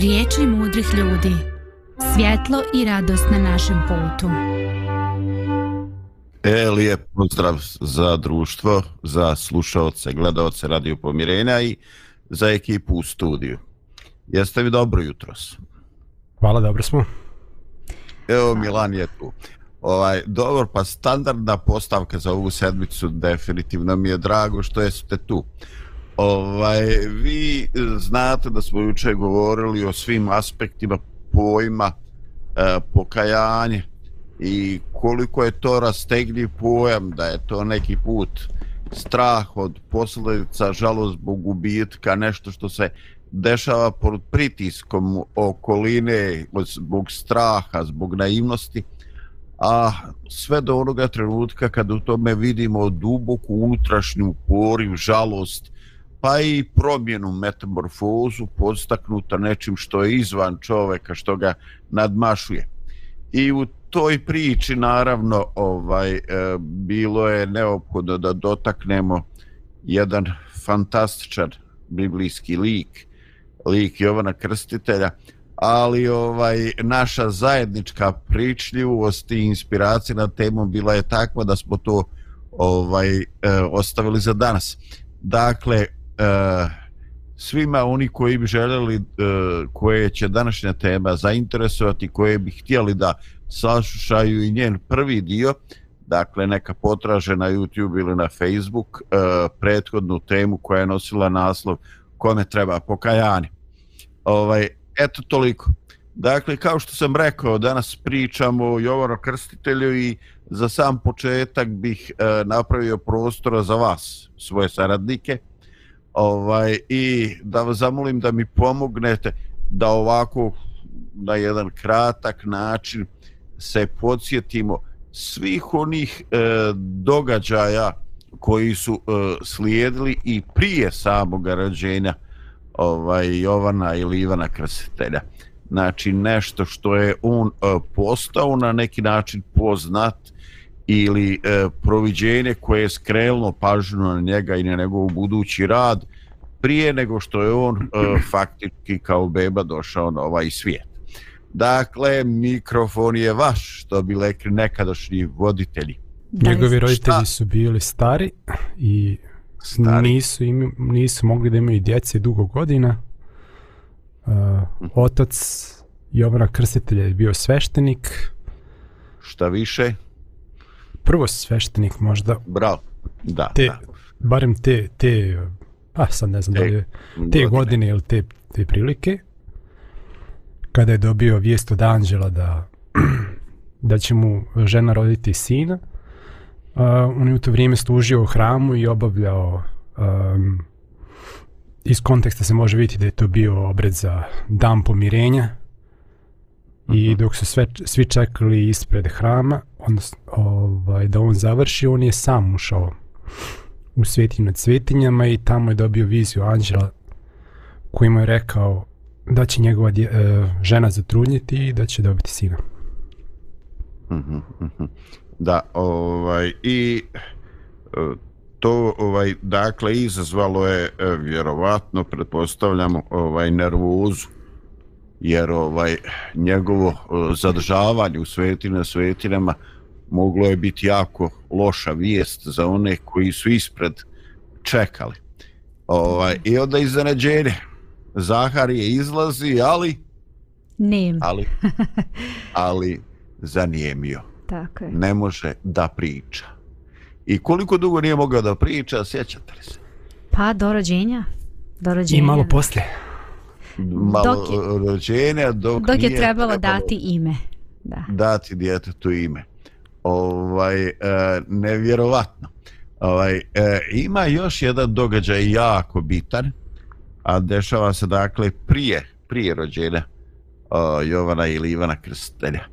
Riječi mudrih ljudi. Svjetlo i radost na našem putu. E, lijep pozdrav za društvo, za slušalce, gledalce Radio Pomirenja i za ekipu u studiju. Jeste vi dobro jutros? Hvala, dobro smo. Evo, Milan je tu. Ovaj, dobro, pa standardna postavka za ovu sedmicu, definitivno mi je drago što jeste tu. Ovaj, vi znate da smo juče govorili o svim aspektima pojma e, pokajanje i koliko je to rastegljiv pojam, da je to neki put strah od posljedica, žalost zbog gubitka, nešto što se dešava pod pritiskom okoline, zbog straha, zbog naivnosti, a sve do onoga trenutka kad u tome vidimo duboku utrašnju poriv, žalost, pa i promjenu metamorfozu podstaknuta nečim što je izvan čoveka, što ga nadmašuje. I u toj priči naravno ovaj e, bilo je neophodno da dotaknemo jedan fantastičan biblijski lik, lik Jovana Krstitelja, ali ovaj naša zajednička pričljivost i inspiracija na temu bila je takva da smo to ovaj e, ostavili za danas. Dakle, E, svima oni koji bi željeli e, koje će današnja tema zainteresovati koje bi htjeli da saslušaju i njen prvi dio dakle neka potraže na YouTube ili na Facebook e, prethodnu temu koja je nosila naslov kome treba pokajanje ovaj, eto toliko. Dakle kao što sam rekao danas pričamo o Jovano Krstitelju i za sam početak bih e, napravio prostora za vas svoje saradnike ovaj i da vas zamolim da mi pomognete da ovako na jedan kratak način se podsjetimo svih onih e, događaja koji su e, slijedili i prije samog rođenja ovaj Jovana ili Ivana Krstitelja. Znači nešto što je on e, postao na neki način poznat ili e, proviđenje koje je skrelno pažnju na njega i na njegov budući rad prije nego što je on e, faktički kao beba došao na ovaj svijet. Dakle, mikrofon je vaš, što bi rekli nekadašnji voditelji. Njegovi roditelji šta? su bili stari i stari. Nisu, im, nisu mogli da imaju djece dugo godina. Uh, otac Jovana Krstitelja je bio sveštenik. Šta više? Prvo sveštenik možda. Bravo. Da, te, da. Barem te, te, pa sad ne znam te, da li te godine. godine ili te, te prilike, kada je dobio vijest od Anđela da, da će mu žena roditi sina, uh, on je u to vrijeme služio u hramu i obavljao um, iz konteksta se može vidjeti da je to bio obred za dan pomirenja i mhm. dok su sve, svi čekali ispred hrama odnosno, ovaj, da on završi, on je sam ušao u svetinju nad svetinjama i tamo je dobio viziju anđela koji mu je rekao da će njegova dje, e, žena zatrudnjeti i da će dobiti sina. Mhm, mhm. Da, ovaj, i e, to ovaj dakle izazvalo je e, vjerovatno pretpostavljamo ovaj nervozu jer ovaj njegovo e, zadržavanje u svetinama svetinama moglo je biti jako loša vijest za one koji su ispred čekali. Ovaj, I onda iznenađenje. Zaharije izlazi, ali... Nem. Ali, ali zanijemio. Tako je. Ne može da priča. I koliko dugo nije mogao da priča, sjećate li se? Pa, do rođenja. Do rođenja. I malo poslije malo dok je, rođenja dok, dok je trebalo, dati ime da. dati djetetu ime ovaj e, nevjerovatno ovaj e, ima još jedan događaj jako bitan a dešava se dakle prije prije rođenja o, Jovana ili Ivana Krstelja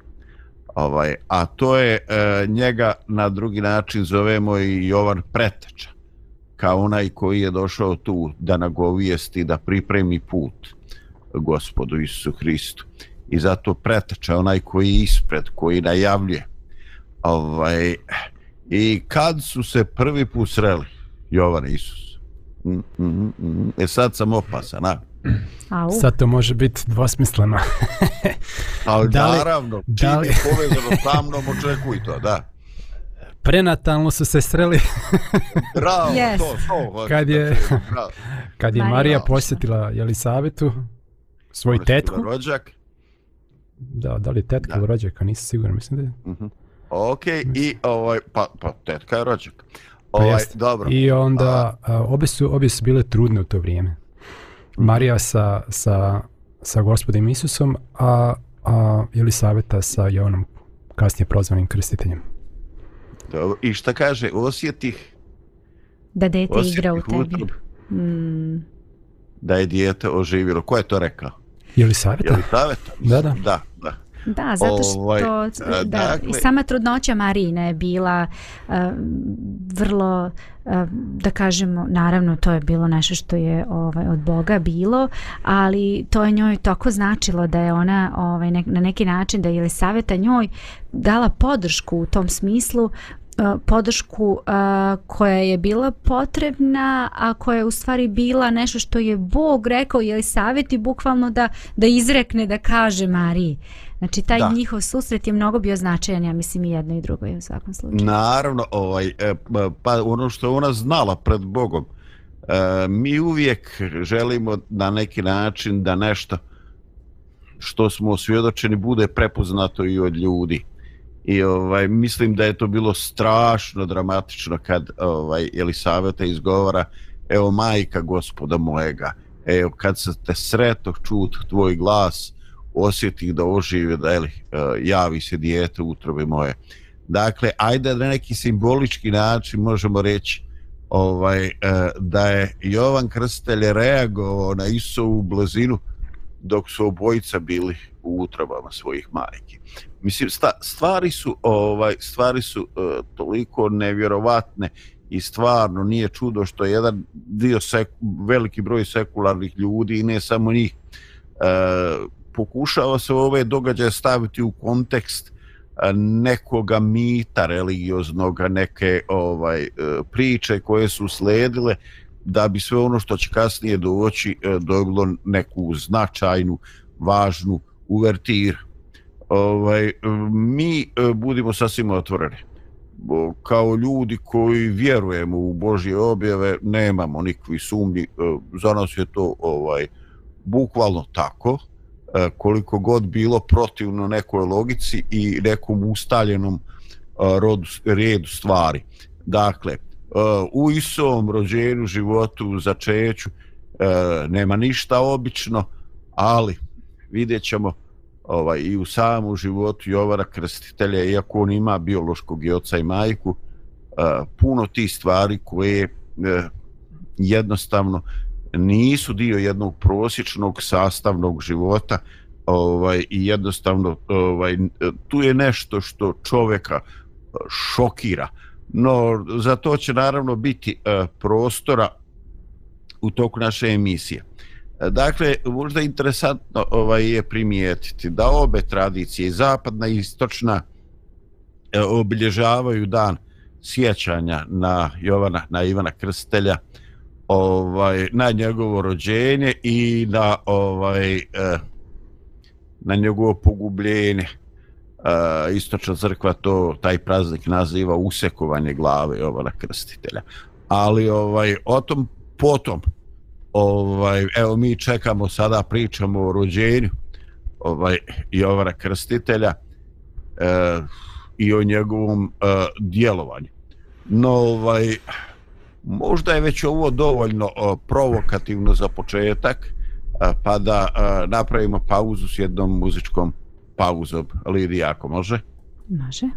ovaj a to je e, njega na drugi način zovemo i Jovan Preteča kao onaj koji je došao tu da nagovijesti da pripremi put gospodu Isusu Hristu. I zato Preteča, onaj koji je ispred, koji najavljuje. Ovaj, I kad su se prvi put sreli Jovan Isus? Mm, mm, mm, e sad sam opasan, a? Au. Sad to može biti dvosmisleno. Ali da li, naravno, čim da li... je povezano sa mnom, očekuj to, da. Prenatalno su se sreli. Bravo, yes. to, to. Kad je, kad je Marija posjetila Jelisavetu, svoj tetku. Rođak. Da, da li tetka ili rođaka, nisam siguran, mislim da je. Uh mhm. -huh. Ok, i ovaj, pa, pa tetka je rođak. Pa ovaj, pa dobro. I onda, a, obje, su, obje su bile trudne u to vrijeme. Marija sa, sa, sa gospodim Isusom, a, a Jelisaveta sa Jovanom, kasnije prozvanim krstiteljem. Dobro. I šta kaže, osjetih? Da dete igra u tebi. Mm. Da je dijete oživilo. Ko je to rekao? Jelisaveta. Jelisaveta? Da, da. Da, da. Da, zato što ovaj, da, dakle, i sama trudnoća Marine je bila uh, vrlo uh, da kažemo, naravno to je bilo nešto što je ovaj od Boga bilo, ali to je njoj tako značilo da je ona ovaj ne, na neki način da je saveta njoj dala podršku u tom smislu podršku a, koja je bila potrebna, a koja je u stvari bila nešto što je Bog rekao ili savjeti bukvalno da, da izrekne, da kaže Mariji. Znači taj da. njihov susret je mnogo bio značajan, ja mislim i jedno i drugo je u svakom slučaju. Naravno, ovaj, e, pa ono što je ona znala pred Bogom, e, mi uvijek želimo na neki način da nešto što smo osvjedočeni bude prepoznato i od ljudi. I ovaj mislim da je to bilo strašno dramatično kad ovaj Elisaveta izgovara evo majka gospoda mojega evo kad se te sreto čut tvoj glas osjeti da oživi da eli, e, javi se dijete utrobe moje dakle ajde na neki simbolički način možemo reći ovaj e, da je Jovan Krstelj reagovao na Isovu blazinu dok su obojica bili u utrobama svojih majki. Mislim, stvari su, ovaj, stvari su uh, toliko nevjerovatne i stvarno nije čudo što je jedan dio sek, veliki broj sekularnih ljudi i ne samo njih uh, pokušava se ove događaje staviti u kontekst e, nekoga mita religioznog, neke ovaj e, priče koje su sledile da bi sve ono što će kasnije doći e, dobilo neku značajnu, važnu uvertir. Ovaj, mi budimo sasvim otvoreni. Kao ljudi koji vjerujemo u Božje objave, nemamo nikakvi sumnji. Za nas je to ovaj bukvalno tako. E, koliko god bilo protivno nekoj logici i nekom ustaljenom e, rodu, redu stvari. Dakle, e, u Isovom rođenju, životu, začeću, nema ništa obično, ali vidjet ćemo ovaj, i u samom životu Jovara Krstitelja, iako on ima biološkog i oca i majku, puno ti stvari koje jednostavno nisu dio jednog prosječnog sastavnog života ovaj i jednostavno ovaj tu je nešto što čovjeka eh, šokira. No za to će naravno biti uh, prostora u toku naše emisije. Eh, dakle, možda interesantno ovaj je primijetiti da obe tradicije, zapadna i istočna, obilježavaju dan sjećanja na Jovana, na Ivana Krstelja, ovaj, na njegovo rođenje i na ovaj eh, na njegovo pogubljenje. Eh, Istočna crkva to taj praznik naziva usekovanje glave Jovana Krstitelja. Ali ovaj o tom potom ovaj evo mi čekamo sada pričamo o rođenju ovaj Jovara Krstitelja e, i o njegovom e, djelovanju. No ovaj možda je već ovo dovoljno provokativno za početak e, pa da e, napravimo pauzu s jednom muzičkom pauzom. Lidija, ako može? Može.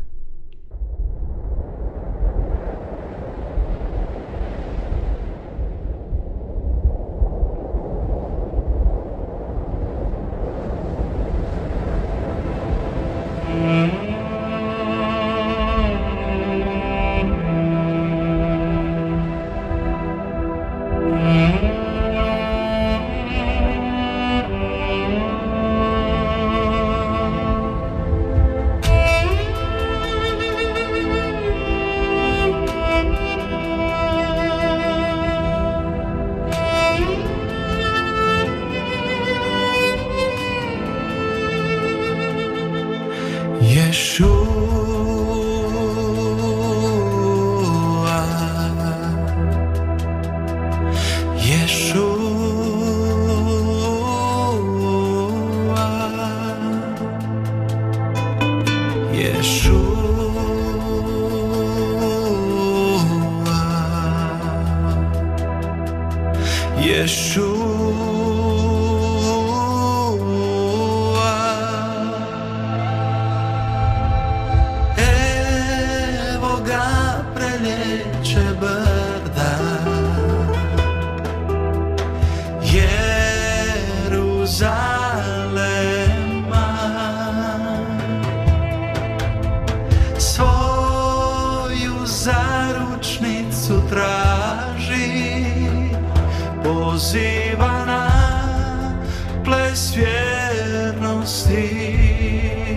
ti.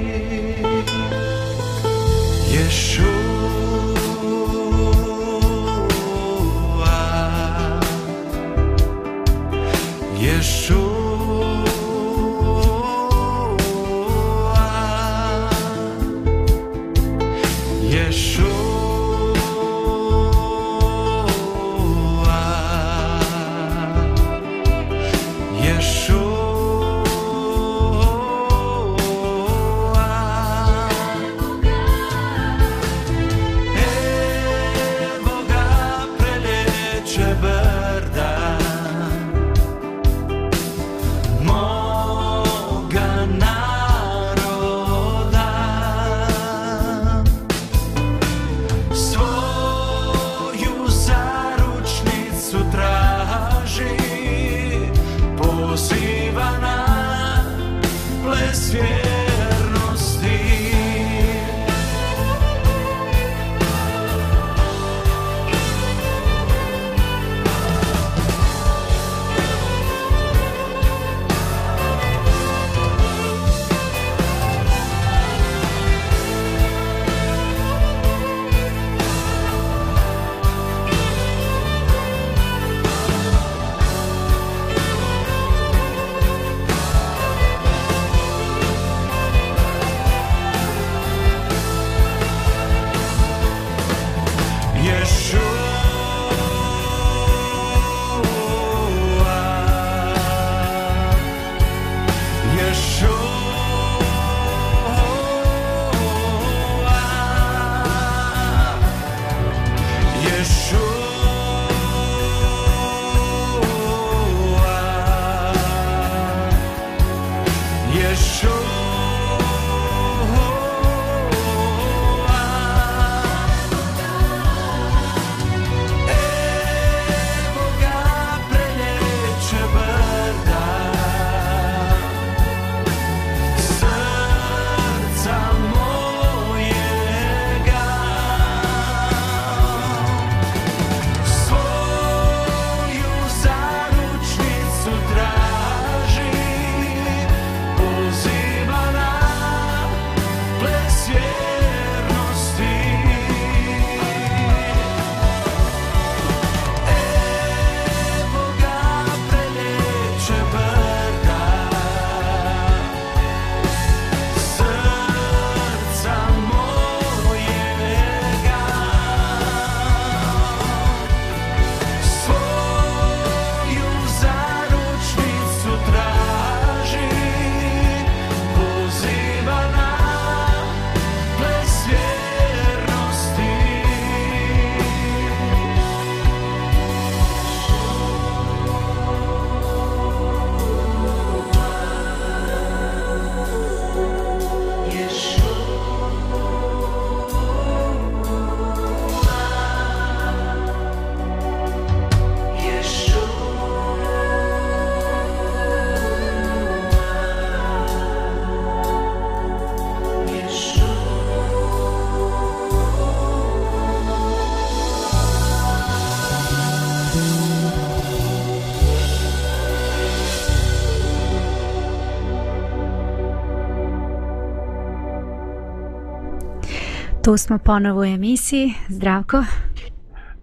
Tu smo ponovo u emisiji. Zdravko.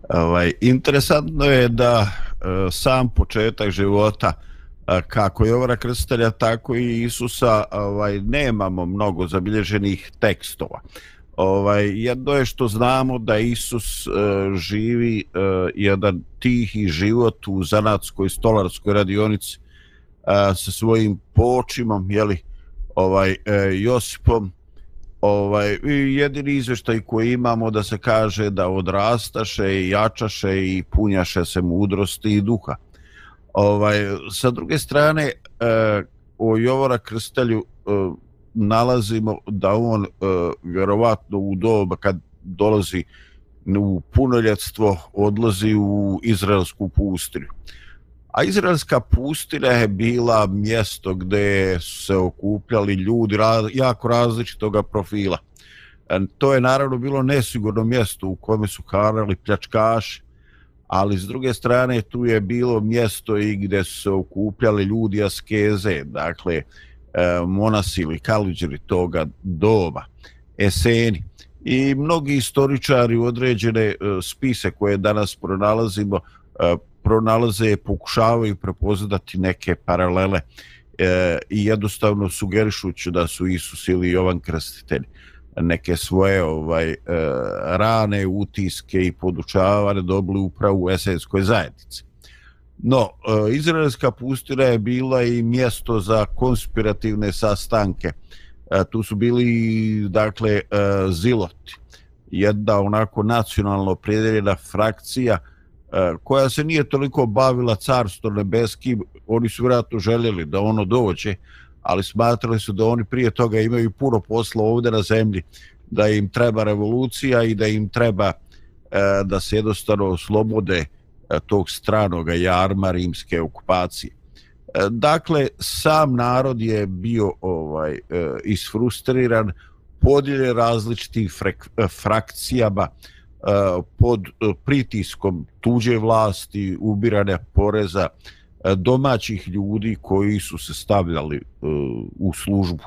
Ovaj, interesantno je da e, sam početak života e, kako Jovara Krstitelja, tako i Isusa, ovaj, nemamo mnogo zabilježenih tekstova. Ovaj, jedno je što znamo da Isus e, živi e, jedan tihi život u zanatskoj stolarskoj radionici e, sa svojim počimom, jeli, ovaj, e, Josipom, ovaj, jedini izveštaj koji imamo da se kaže da odrastaše i jačaše i punjaše se mudrosti i duha. Ovaj, sa druge strane, eh, o Jovora Krstelju eh, nalazimo da on eh, vjerovatno u doba kad dolazi u punoljetstvo odlazi u izraelsku pustinju. A izraelska pustinja je bila mjesto gdje su se okupljali ljudi raz, jako različitog profila. E, to je naravno bilo nesigurno mjesto u kojem su harali pljačkaši, ali s druge strane tu je bilo mjesto i gdje su se okupljali ljudi askeze, dakle e, monasi ili kaluđeri toga doba, eseni. I mnogi istoričari u određene e, spise koje danas pronalazimo pronalaze, pokušavaju prepoznati neke paralele e, i jednostavno sugerišući da su Isus ili Jovan Krstitelj neke svoje ovaj e, rane, utiske i podučavane dobili upravo u esenskoj zajednici. No, e, izraelska pustina je bila i mjesto za konspirativne sastanke. E, tu su bili, dakle, e, ziloti. Jedna onako nacionalno predeljena frakcija E, koja se nije toliko bavila carstvo nebeskim, oni su vjerojatno željeli da ono dođe, ali smatrali su da oni prije toga imaju puno posla ovdje na zemlji, da im treba revolucija i da im treba e, da se jednostavno oslobode e, tog stranog jarma rimske okupacije. Dakle, sam narod je bio ovaj isfrustriran, podijeljen različitim frakcijama, E, pod e, pritiskom tuđe vlasti, ubirane poreza e, domaćih ljudi koji su se stavljali u službu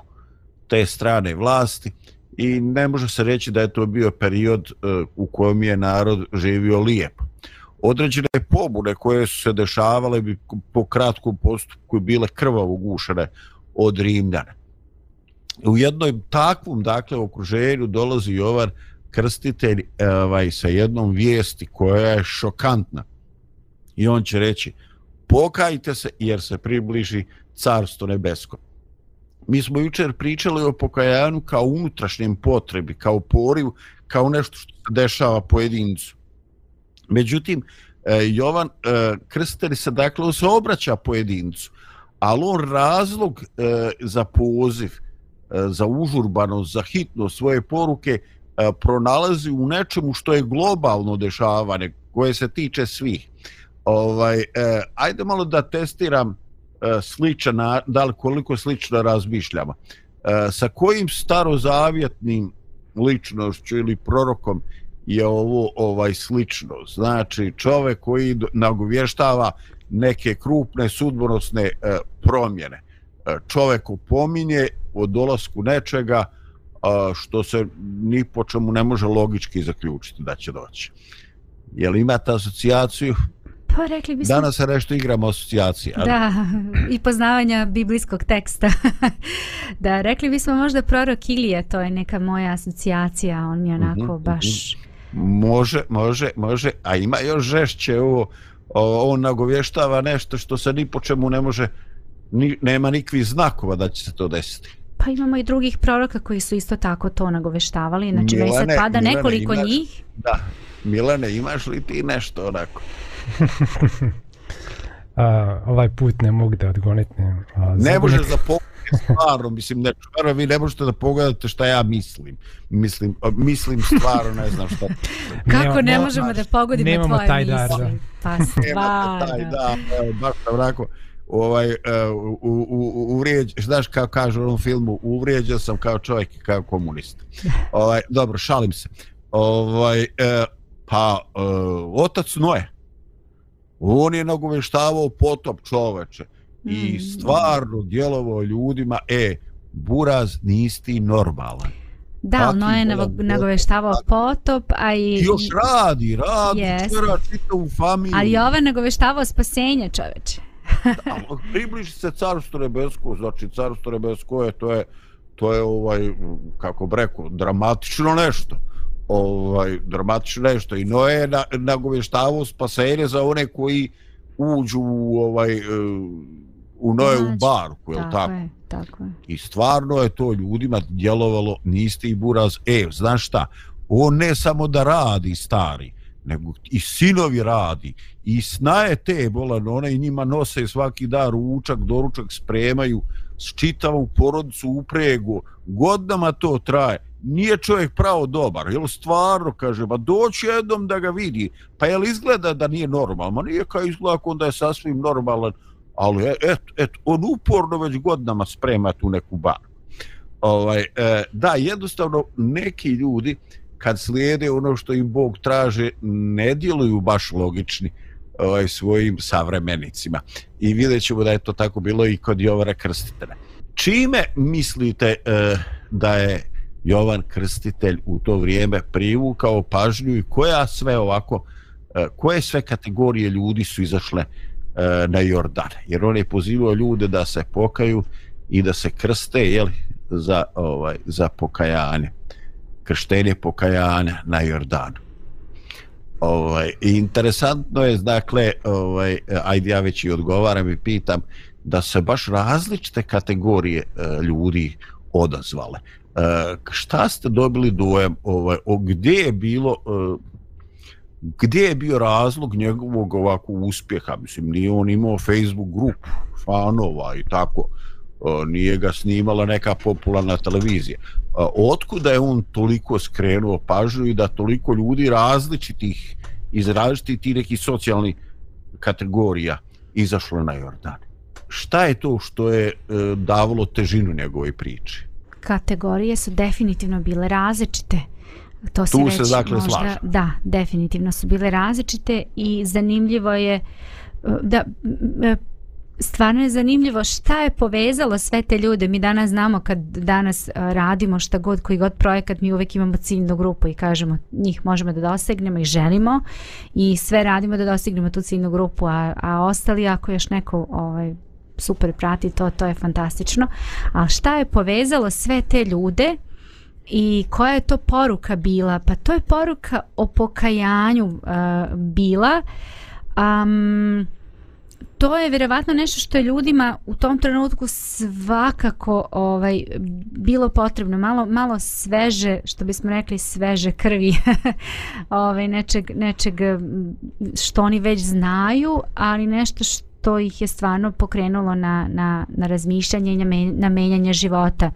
te strane vlasti i ne može se reći da je to bio period u kojem je narod živio lijepo. Određene pobune koje su se dešavale bi po kratkom postupku bile krvavo gušene od Rimljana. U jednom takvom dakle okruženju dolazi Jovan krstitelj e, ovaj, sa jednom vijesti koja je šokantna. I on će reći, pokajte se jer se približi carstvo nebesko. Mi smo jučer pričali o pokajanju kao unutrašnjem potrebi, kao porivu, kao nešto što se dešava pojedincu. Međutim, e, Jovan e, krstitelj se dakle se obraća pojedincu, ali on razlog za poziv, za užurbanost, za hitnost svoje poruke E, pronalazi u nečemu što je globalno dešavanje koje se tiče svih. Ovaj, eh, ajde malo da testiram eh, sličan, da li koliko slično razmišljamo. Eh, sa kojim starozavjetnim ličnošću ili prorokom je ovo ovaj slično? Znači čovjek koji nagovještava neke krupne sudbonosne e, promjene. E, čovjek opominje o dolasku nečega, što se ni po čemu ne može logički zaključiti da će doći. Je li imate asocijaciju? Pa rekli bismo... Danas se nešto igramo asocijacije. Da, i poznavanja biblijskog teksta. da, rekli bismo možda prorok Ilije, to je neka moja asocijacija, on mi je onako mhm, -huh, baš... Može, može, može, a ima još žešće ovo, on nagovještava nešto što se ni po čemu ne može, ni, nema nikvi znakova da će se to desiti. Pa imamo i drugih proroka koji su isto tako to nagoveštavali. Znači, Milane, već sad pada Milane, nekoliko imaš, njih. Da. Milane, imaš li ti nešto onako? a, ovaj put ne mogu da odgonetnem. A, ne možeš da pogledati stvarno, mislim, ne, stvarno, vi ne možete da pogledate šta ja mislim. Mislim, mislim stvarno, ne znam šta. Kako ne možemo da pogodimo tvoje taj misli? Dar, pa stvarno. taj dar, baš tam rako ovaj uh, u, u, uvrijeđ, znaš kao kažu u onom filmu, uvrijeđao sam kao čovjek i kao komunist. ovaj, dobro, šalim se. Ovaj, uh, pa, uh, otac Noe, on je nagoveštavao potop čoveče i mm. stvarno djelovao ljudima, e, buraz nisti normalan. Da, ono je nagoveštavao potop, a i... Još radi, radi, yes. čera, čita u familiji. Ali je ovaj nagoveštavao spasenje, čoveče. Približi se carstvo nebesko, znači carstvo nebesko je, to je, to je ovaj, kako bi rekao, dramatično nešto. Ovaj, dramatično nešto. I Noe je na, nagovještavao spasenje za one koji uđu u ovaj, u Noe u barku, je tako? Tako je, tako je. I stvarno je to ljudima djelovalo, niste i buraz, e, znaš šta, on ne samo da radi stari, nego i sinovi radi. I snaje te bolan ona i njima nose svaki dan ručak, doručak spremaju s čitavom porodicu upregu godinama to traje. Nije čovjek pravo dobar jel stvarno kaže ba doći jednom da ga vidi. Pa jel izgleda da nije normalno nije kao izgleda onda je sasvim normalan. Ali et, et, on uporno već godinama sprema tu neku bar. Ovaj, e, da jednostavno neki ljudi kad slijede ono što im Bog traže, ne djeluju baš logični ovaj, svojim savremenicima. I vidjet ćemo da je to tako bilo i kod Jovara Krstitelja. Čime mislite eh, da je Jovan Krstitelj u to vrijeme privukao pažnju i koja sve ovako, eh, koje sve kategorije ljudi su izašle eh, na Jordan? Jer on je pozivao ljude da se pokaju i da se krste jeli, za, ovaj, za pokajanje krštenje pokajanja na Jordanu. Ovaj, interesantno je, dakle, ovaj, ajde ja već i odgovaram i pitam, da se baš različite kategorije e, ljudi odazvale. E, šta ste dobili dojem, ovaj, o gdje je bilo, e, gdje je bio razlog njegovog ovakvog uspjeha? Mislim, nije on imao Facebook grupu fanova i tako. e, nije ga snimala neka popularna televizija. Otkuda je on toliko skrenuo pažnju i da toliko ljudi različitih iz različitih tih nekih socijalnih kategorija izašlo na Jordan? Šta je to što je e, davalo težinu njegove priče? Kategorije su definitivno bile različite. To tu se već dakle možda, slažem. Da, definitivno su bile različite i zanimljivo je e, da stvarno je zanimljivo šta je povezalo sve te ljude. Mi danas znamo kad danas e, radimo šta god, koji god projekat, mi uvek imamo ciljnu grupu i kažemo njih možemo da dosegnemo i želimo i sve radimo da dosegnemo tu ciljnu grupu, a, a ostali ako još neko ovaj, super prati to, to je fantastično. A šta je povezalo sve te ljude i koja je to poruka bila? Pa to je poruka o pokajanju uh, bila. Um, to je vjerovatno nešto što je ljudima u tom trenutku svakako ovaj bilo potrebno. Malo malo sveže što bismo rekli sveže krvi ovaj nečeg nečeg što oni već znaju ali nešto što ih je stvarno pokrenulo na na na razmišljanje i na menjanje života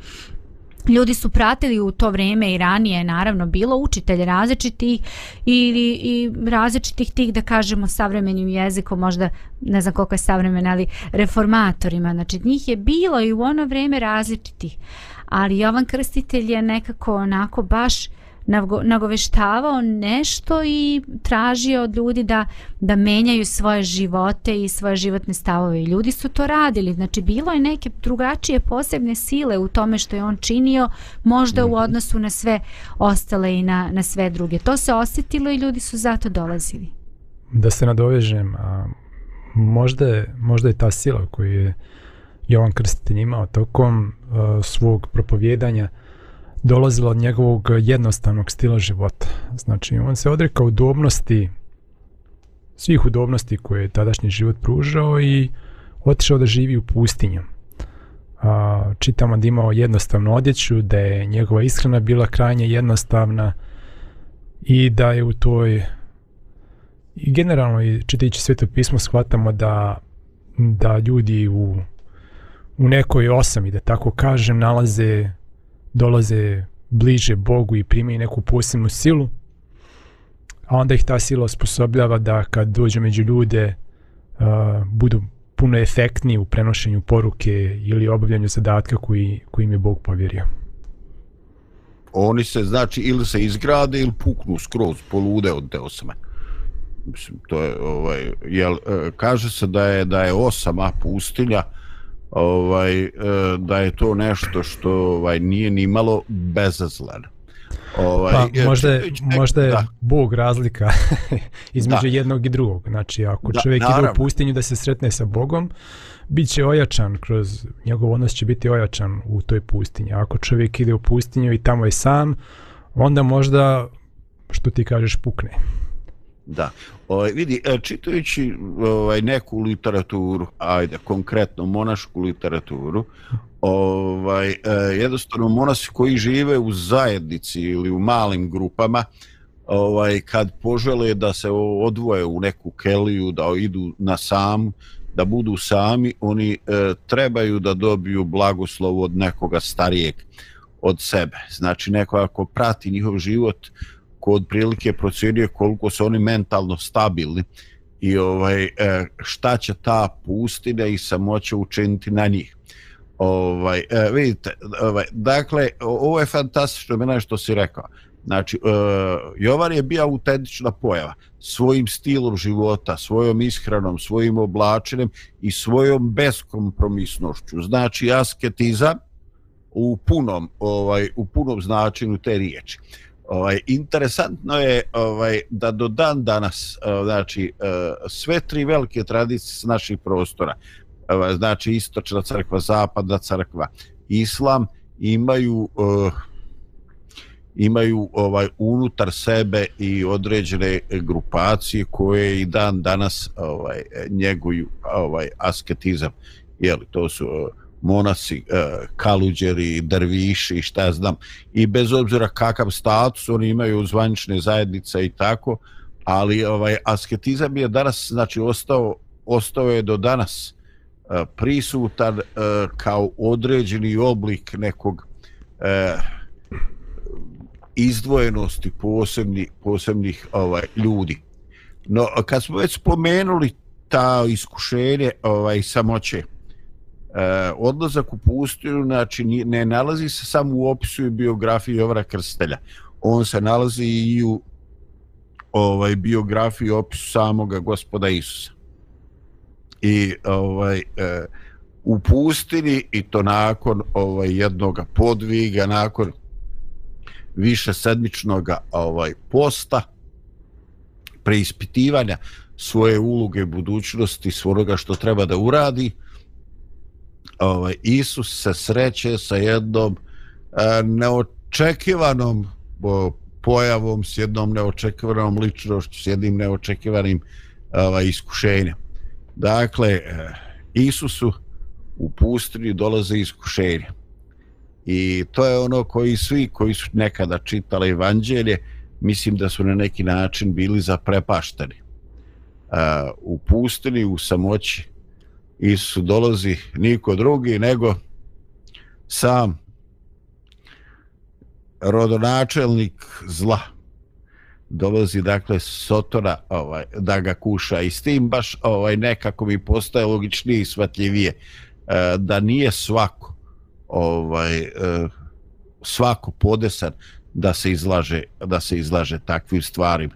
ljudi su pratili u to vrijeme i ranije naravno bilo učitelje različitih ili i različitih tih da kažemo savremenim jezikom možda ne znam koliko je savremen ali reformatorima. Znači njih je bilo i u ono vrijeme različitih ali Jovan Krstitelj je nekako onako baš nagoveštavao nešto i tražio od ljudi da, da menjaju svoje živote i svoje životne stavove. Ljudi su to radili. Znači, bilo je neke drugačije posebne sile u tome što je on činio, možda u mhm. odnosu na sve ostale i na, na sve druge. To se osjetilo i ljudi su zato dolazili. Da se nadovežem, a, možda, je, možda je ta sila koju je Jovan Krstitelj imao tokom a, svog propovjedanja, dolazila od njegovog jednostavnog stila života. Znači, on se odrekao udobnosti, svih udobnosti koje je tadašnji život pružao i otišao da živi u pustinju. A, čitamo da imao jednostavnu odjeću, da je njegova ishrana bila krajnje jednostavna i da je u toj i generalno i čitajući sveto pismo shvatamo da da ljudi u u nekoj osami, da tako kažem, nalaze dolaze bliže Bogu i primaju neku posebnu silu, a onda ih ta sila osposobljava da kad dođe među ljude uh, budu puno efektniji u prenošenju poruke ili obavljanju zadatka koji, koji im je Bog povjerio. Oni se, znači, ili se izgrade ili puknu skroz, polude od te osme. Mislim, to je, ovaj, jel, eh, kaže se da je, da je osama pustinja, ovaj, e, da je to nešto što ovaj, nije ni malo bezazleno. Ovaj, pa, možda je, možda je Bog razlika između da. jednog i drugog. Znači, ako da, čovjek naravno. ide u pustinju da se sretne sa Bogom, bit će ojačan kroz, njegov odnos će biti ojačan u toj pustinji. Ako čovjek ide u pustinju i tamo je sam, onda možda, što ti kažeš, pukne. Da. Ovaj, vidi, e, čitajući ovaj, neku literaturu, ajde, konkretno monašku literaturu, ovaj, e, jednostavno monasi koji žive u zajednici ili u malim grupama, ovaj, kad požele da se odvoje u neku keliju, da idu na sam, da budu sami, oni e, trebaju da dobiju blagoslov od nekoga starijeg od sebe. Znači, neko ako prati njihov život, ko od prilike procjenjuje koliko su oni mentalno stabilni i ovaj e, šta će ta pustina i samoća učiniti na njih. Ovaj, e, vidite, ovaj, dakle, ovo je fantastično mene što si rekao. Znači, uh, Jovan je bio autentična pojava svojim stilom života, svojom ishranom, svojim oblačenjem i svojom beskompromisnošću. Znači, asketizam u punom, ovaj, u punom značenju te riječi. Ovaj, interesantno je ovaj, da do dan danas, eh, znači, eh, sve tri velike tradicije s naših prostora, eh, znači istočna crkva, zapadna crkva, islam, imaju imaju ovaj unutar sebe i određene grupacije koje i dan danas ovaj njeguju ovaj asketizam. Je li to su monasi uh, e, kaluđeri drviši šta ja znam i bez obzira kakav status oni imaju zvanične zajednice i tako ali ovaj asketizam je danas znači ostao ostao je do danas e, prisutan e, kao određeni oblik nekog izdvojenosti posebni, posebnih ovaj ljudi. No, kad smo već spomenuli ta iskušenje ovaj, samoće, E, odlazak u pustinju, znači, ne nalazi se samo u opisu i biografiji Jovara Krstelja. On se nalazi i u ovaj, biografiji opisu samoga gospoda Isusa. I ovaj, e, u pustini, i to nakon ovaj, jednog podviga, nakon više sedmičnog ovaj posta preispitivanja svoje uloge budućnosti svoga što treba da uradi ovaj Isus se sreće sa jednom e, neočekivanom o, pojavom s jednom neočekivanom ličnošću s jednim neočekivanim ovaj iskušenjem dakle e, Isusu u pustinji dolaze iskušenje. I to je ono koji svi koji su nekada čitali evanđelje, mislim da su na neki način bili zaprepašteni. E, u pustinji, u samoći, Isu dolazi niko drugi nego sam rodonačelnik zla dolazi dakle Sotora ovaj, da ga kuša i s tim baš ovaj, nekako mi postaje logičnije i svatljivije e, da nije svako ovaj e, svako podesan da se izlaže da se izlaže takvim stvarima.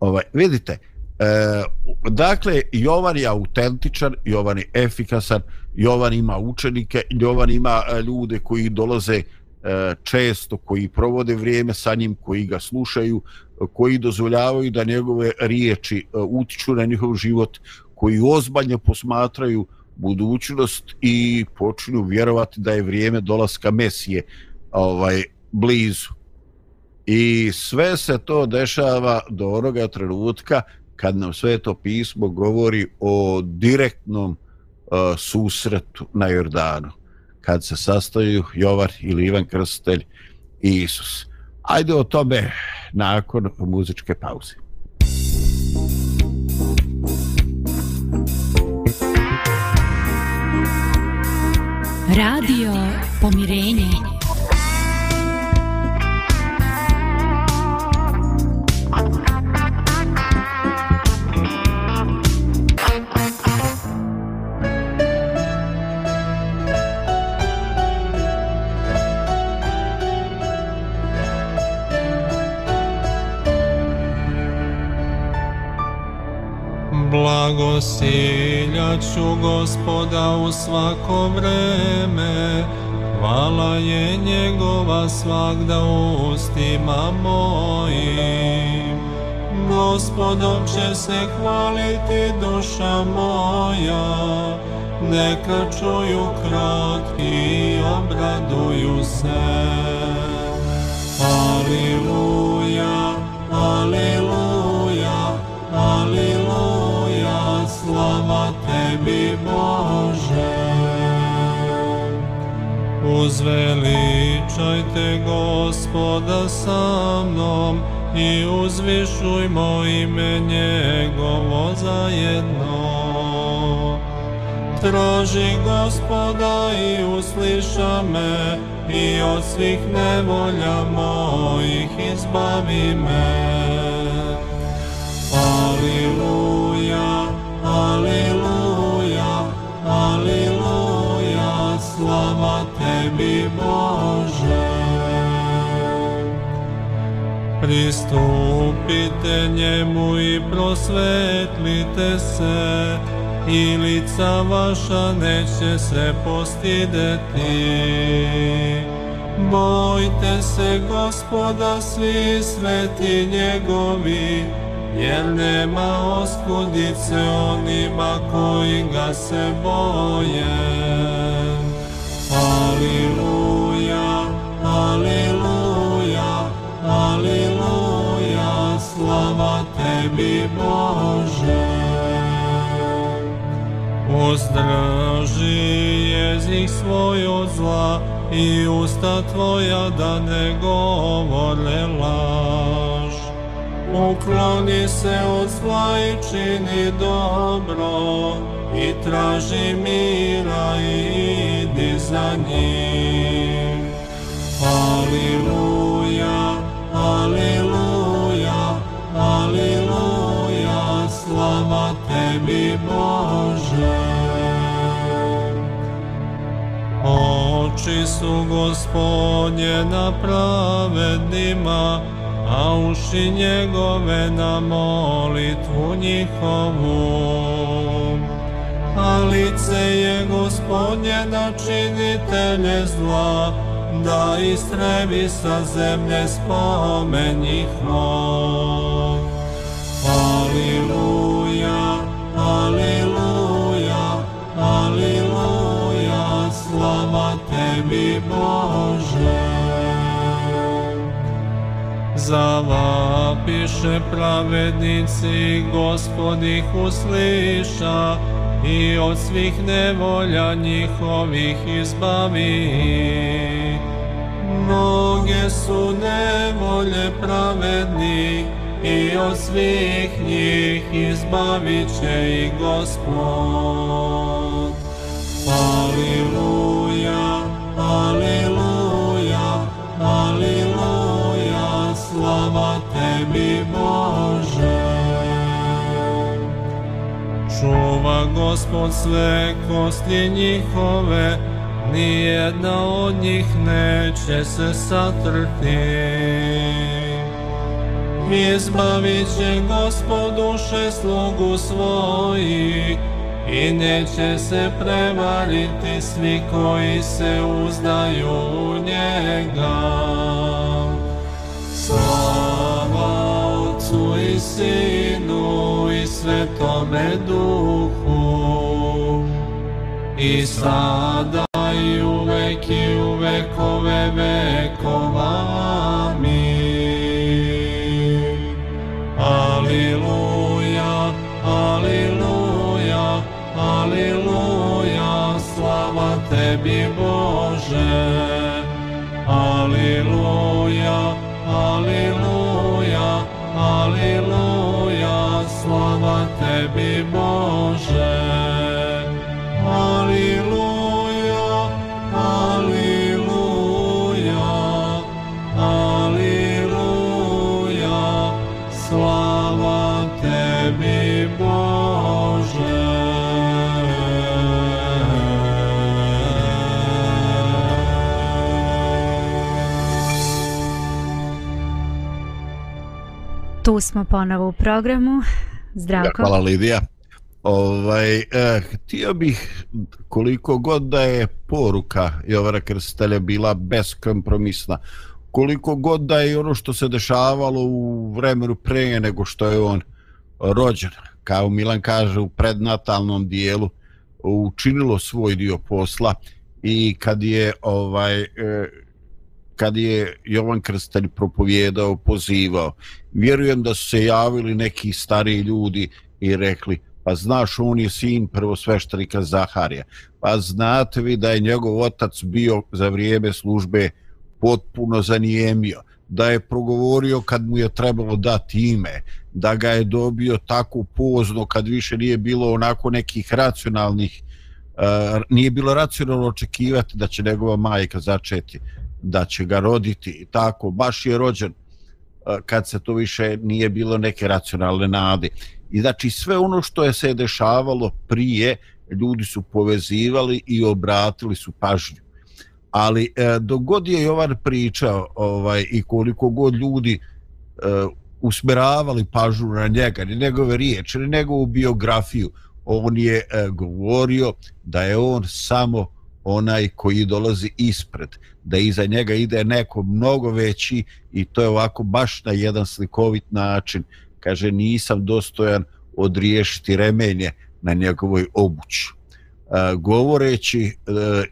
Ovaj vidite, e, dakle Jovan je autentičan, Jovan je efikasan, Jovan ima učenike, Jovan ima e, ljude koji dolaze e, često, koji provode vrijeme sa njim, koji ga slušaju, koji dozvoljavaju da njegove riječi e, utiču na njihov život, koji ozbiljno posmatraju budućnost i počinju vjerovati da je vrijeme dolaska Mesije ovaj blizu. I sve se to dešava do onoga trenutka kad nam sveto pismo govori o direktnom uh, susretu na Jordanu. Kad se sastaju Jovar ili Ivan Krstelj i Isus. Ajde o tome nakon muzičke pauze. Radio Pomirenje. Blagosiljaću gospoda u svako vreme, Hvala je njegova svakda ustima mojim. Gospodom će se hvaliti duša moja, neka čuju kratki i obraduju se. Aliluja, aliluja, tebi Bože. Uzveličajte gospoda sa mnom i uzvišujmo ime njegovo zajedno. Traži gospoda i usliša me i od svih nevolja mojih izbavi me. Aleluja, aleluja. Slava tebi Bože. Pristupite njemu i prosvetlite se, i lica vaša neće se postideti. Bojte se gospoda svi sveti njegovi, jer nema oskudice onima koji ga se boje. Aliluja, aliluja, aliluja, slava tebi Bože. Ostraži jezik svoj od zla i usta tvoja da ne govore laž. Ukloni se od zla i čini dobro i traži mira i idi za njim. Aliluja, aliluja, aliluja, slava tebi Bože. Oči su gospodnje na pravednima, a uši njegove na molitvu njihovu. A lice je gospodnje na činitelje zla, da istrebi sa zemlje spomen njihov. Aliluja, aliluja, aliluja, slava tebi Bože. Zavapiše pravednici, gospod ih usliša i od svih nevolja njihovih izbavi. Mnoge su nevolje pravednih, i od svih njih izbavit će i Gospod. Aliluja, aliluja, aliluja, slava tebi Bože. Čuva Gospod sve kosti njihove, nijedna od njih neće se satrti. Izbavit će gospod duše slugu svojih i neće se prevariti svi koji se uzdaju u njega. Slava Sinu i Svetome Duhu i sada Tu smo ponovo u programu. Zdravko. Hvala Lidija. Ovaj, eh, htio bih koliko god da je poruka Jovara Krstelja bila beskompromisna, koliko god da je ono što se dešavalo u vremenu pre nego što je on rođen, kao Milan kaže u prednatalnom dijelu, učinilo svoj dio posla i kad je ovaj eh, kad je Jovan Krstelj propovjedao, pozivao, vjerujem da su se javili neki stari ljudi i rekli pa znaš on je sin prvosveštenika Zaharija, pa znate vi da je njegov otac bio za vrijeme službe potpuno zanijemio, da je progovorio kad mu je trebalo dati ime, da ga je dobio tako pozno kad više nije bilo onako nekih racionalnih, uh, nije bilo racionalno očekivati da će njegova majka začeti, da će ga roditi i tako, baš je rođen e, kad se to više nije bilo neke racionalne nade. I znači sve ono što je se dešavalo prije, ljudi su povezivali i obratili su pažnju. Ali e, dok god je Jovan pričao ovaj, i koliko god ljudi e, usmeravali pažnju na njega, ni njegove riječi, ni njegovu biografiju, on je e, govorio da je on samo onaj koji dolazi ispred, da iza njega ide neko mnogo veći i to je ovako baš na jedan slikovit način kaže nisam dostojan odriješiti remenje na njegovoj obući. E, govoreći e,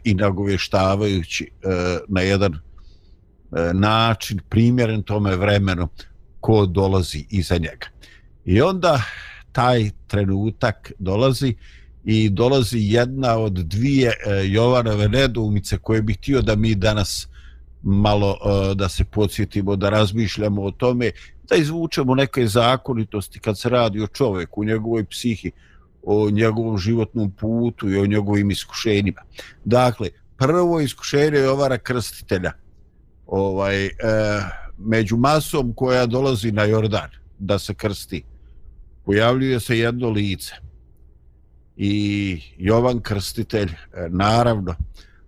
i nagovještavajući e, na jedan e, način primjeren tome vremenu ko dolazi iza njega. I onda taj trenutak dolazi i dolazi jedna od dvije e, Jovanove nedoumice koje bih htio da mi danas malo e, da se podsjetimo, da razmišljamo o tome, da izvučemo neke zakonitosti kad se radi o čovjeku, u njegovoj psihi, o njegovom životnom putu i o njegovim iskušenjima. Dakle, prvo iskušenje Jovara krstitelja ovaj, e, među masom koja dolazi na Jordan da se krsti. Pojavljuje se jedno lice i Jovan Krstitelj, e, naravno, e,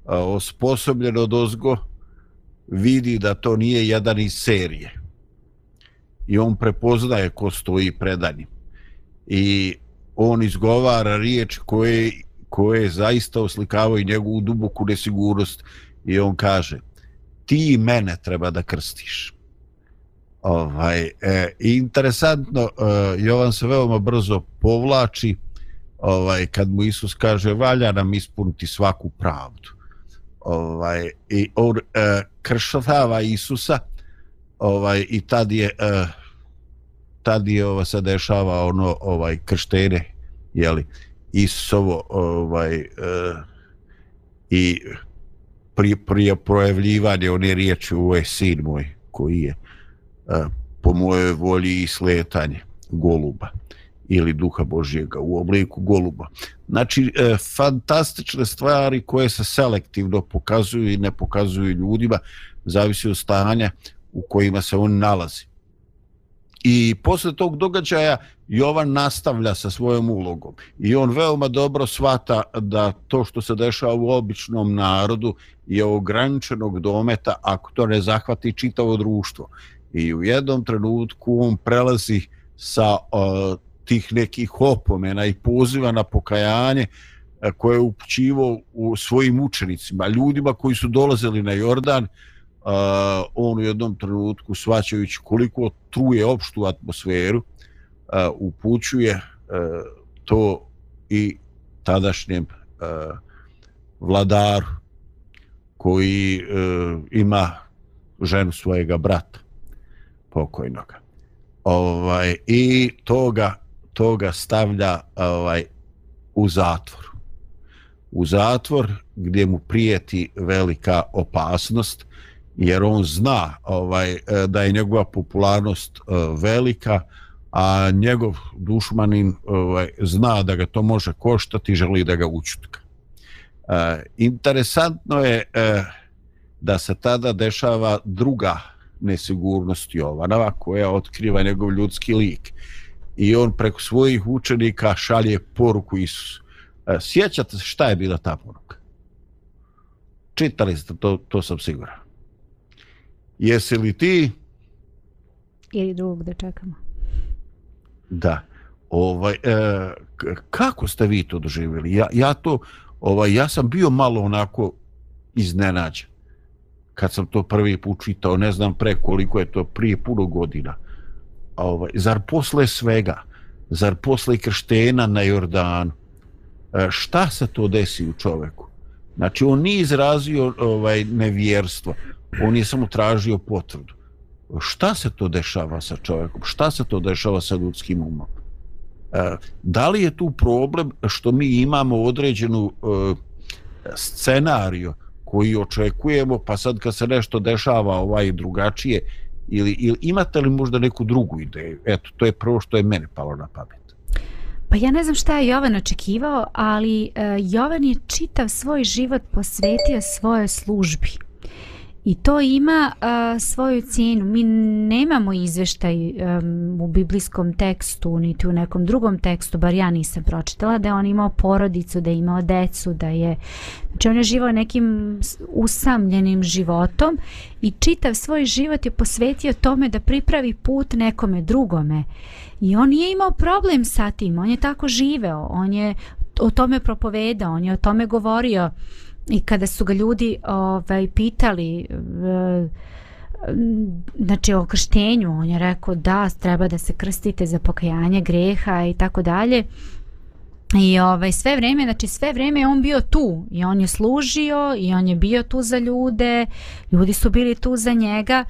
osposobljen od ozgo, vidi da to nije jedan iz serije. I on prepoznaje ko stoji predanjem. i on izgovara riječ koje, koje zaista oslikavaju njegovu duboku nesigurnost. I on kaže ti mene treba da krstiš. Ovaj, e, interesantno e, Jovan se veoma brzo povlači ovaj, kad mu Isus kaže valja nam ispuniti svaku pravdu. Ovaj i on e, kršava Isusa ovaj i tad je e, tad je ovo se dešava ono ovaj krštenje je li? Isusovo ovaj e, i pri prije projavljivanje one riječi u je sin moj koji je e, po mojoj volji i sletanje goluba ili duha Božjega u obliku goluba. Znači, e, fantastične stvari koje se selektivno pokazuju i ne pokazuju ljudima, zavisi od stanja u kojima se on nalazi. I posle tog događaja Jovan nastavlja sa svojom ulogom i on veoma dobro svata da to što se dešava u običnom narodu je ograničenog dometa ako to ne zahvati čitavo društvo. I u jednom trenutku on prelazi sa uh, tih nekih opomena i poziva na pokajanje e, koje je upućivo u svojim učenicima, ljudima koji su dolazili na Jordan, uh, on u jednom trenutku svaćajući koliko truje opštu atmosferu, uh, upućuje uh, to i tadašnjem uh, vladaru koji uh, ima ženu svojega brata pokojnoga. Ovaj, I toga toga stavlja ovaj u zatvor. U zatvor gdje mu prijeti velika opasnost jer on zna ovaj da je njegova popularnost e, velika a njegov dušmanin ovaj zna da ga to može koštati i želi da ga učutka. E, interesantno je e, da se tada dešava druga nesigurnost Jovanova koja otkriva njegov ljudski lik i on preko svojih učenika šalje poruku Isusu. E, sjećate se šta je bila ta poruka? Čitali ste, to, to sam siguran. Jesi li ti? Ili drugog da čekamo. Da. ovaj, e, kako ste vi to doživjeli? Ja, ja to, ovaj, ja sam bio malo onako iznenađen kad sam to prvi put čitao, ne znam pre koliko je to prije puno godina. Ovaj, zar posle svega, zar posle krštena na Jordanu, e, šta se to desi u čoveku? Znači, on nije izrazio ovaj, nevjerstvo, on je samo tražio potvrdu. Šta se to dešava sa čovjekom? Šta se to dešava sa ljudskim umom? E, da li je tu problem što mi imamo određenu e, scenariju koji očekujemo, pa sad kad se nešto dešava ovaj drugačije, ili, ili imate li možda neku drugu ideju? Eto, to je prvo što je mene palo na pamet. Pa ja ne znam šta je Jovan očekivao, ali uh, Jovan je čitav svoj život posvetio svojoj službi. I to ima a, svoju cijenu. Mi nemamo izveštaj um, u biblijskom tekstu, niti u nekom drugom tekstu, bar ja nisam pročitala, da je on imao porodicu, da je imao decu, da je... Znači on je živao nekim usamljenim životom i čitav svoj život je posvetio tome da pripravi put nekome drugome. I on nije imao problem sa tim, on je tako živeo, on je o tome propovedao, on je o tome govorio i kada su ga ljudi ovaj pitali e, znači o krštenju on je rekao da treba da se krstite za pokajanje greha i tako dalje i ovaj sve vrijeme znači sve vrijeme je on bio tu i on je služio i on je bio tu za ljude ljudi su bili tu za njega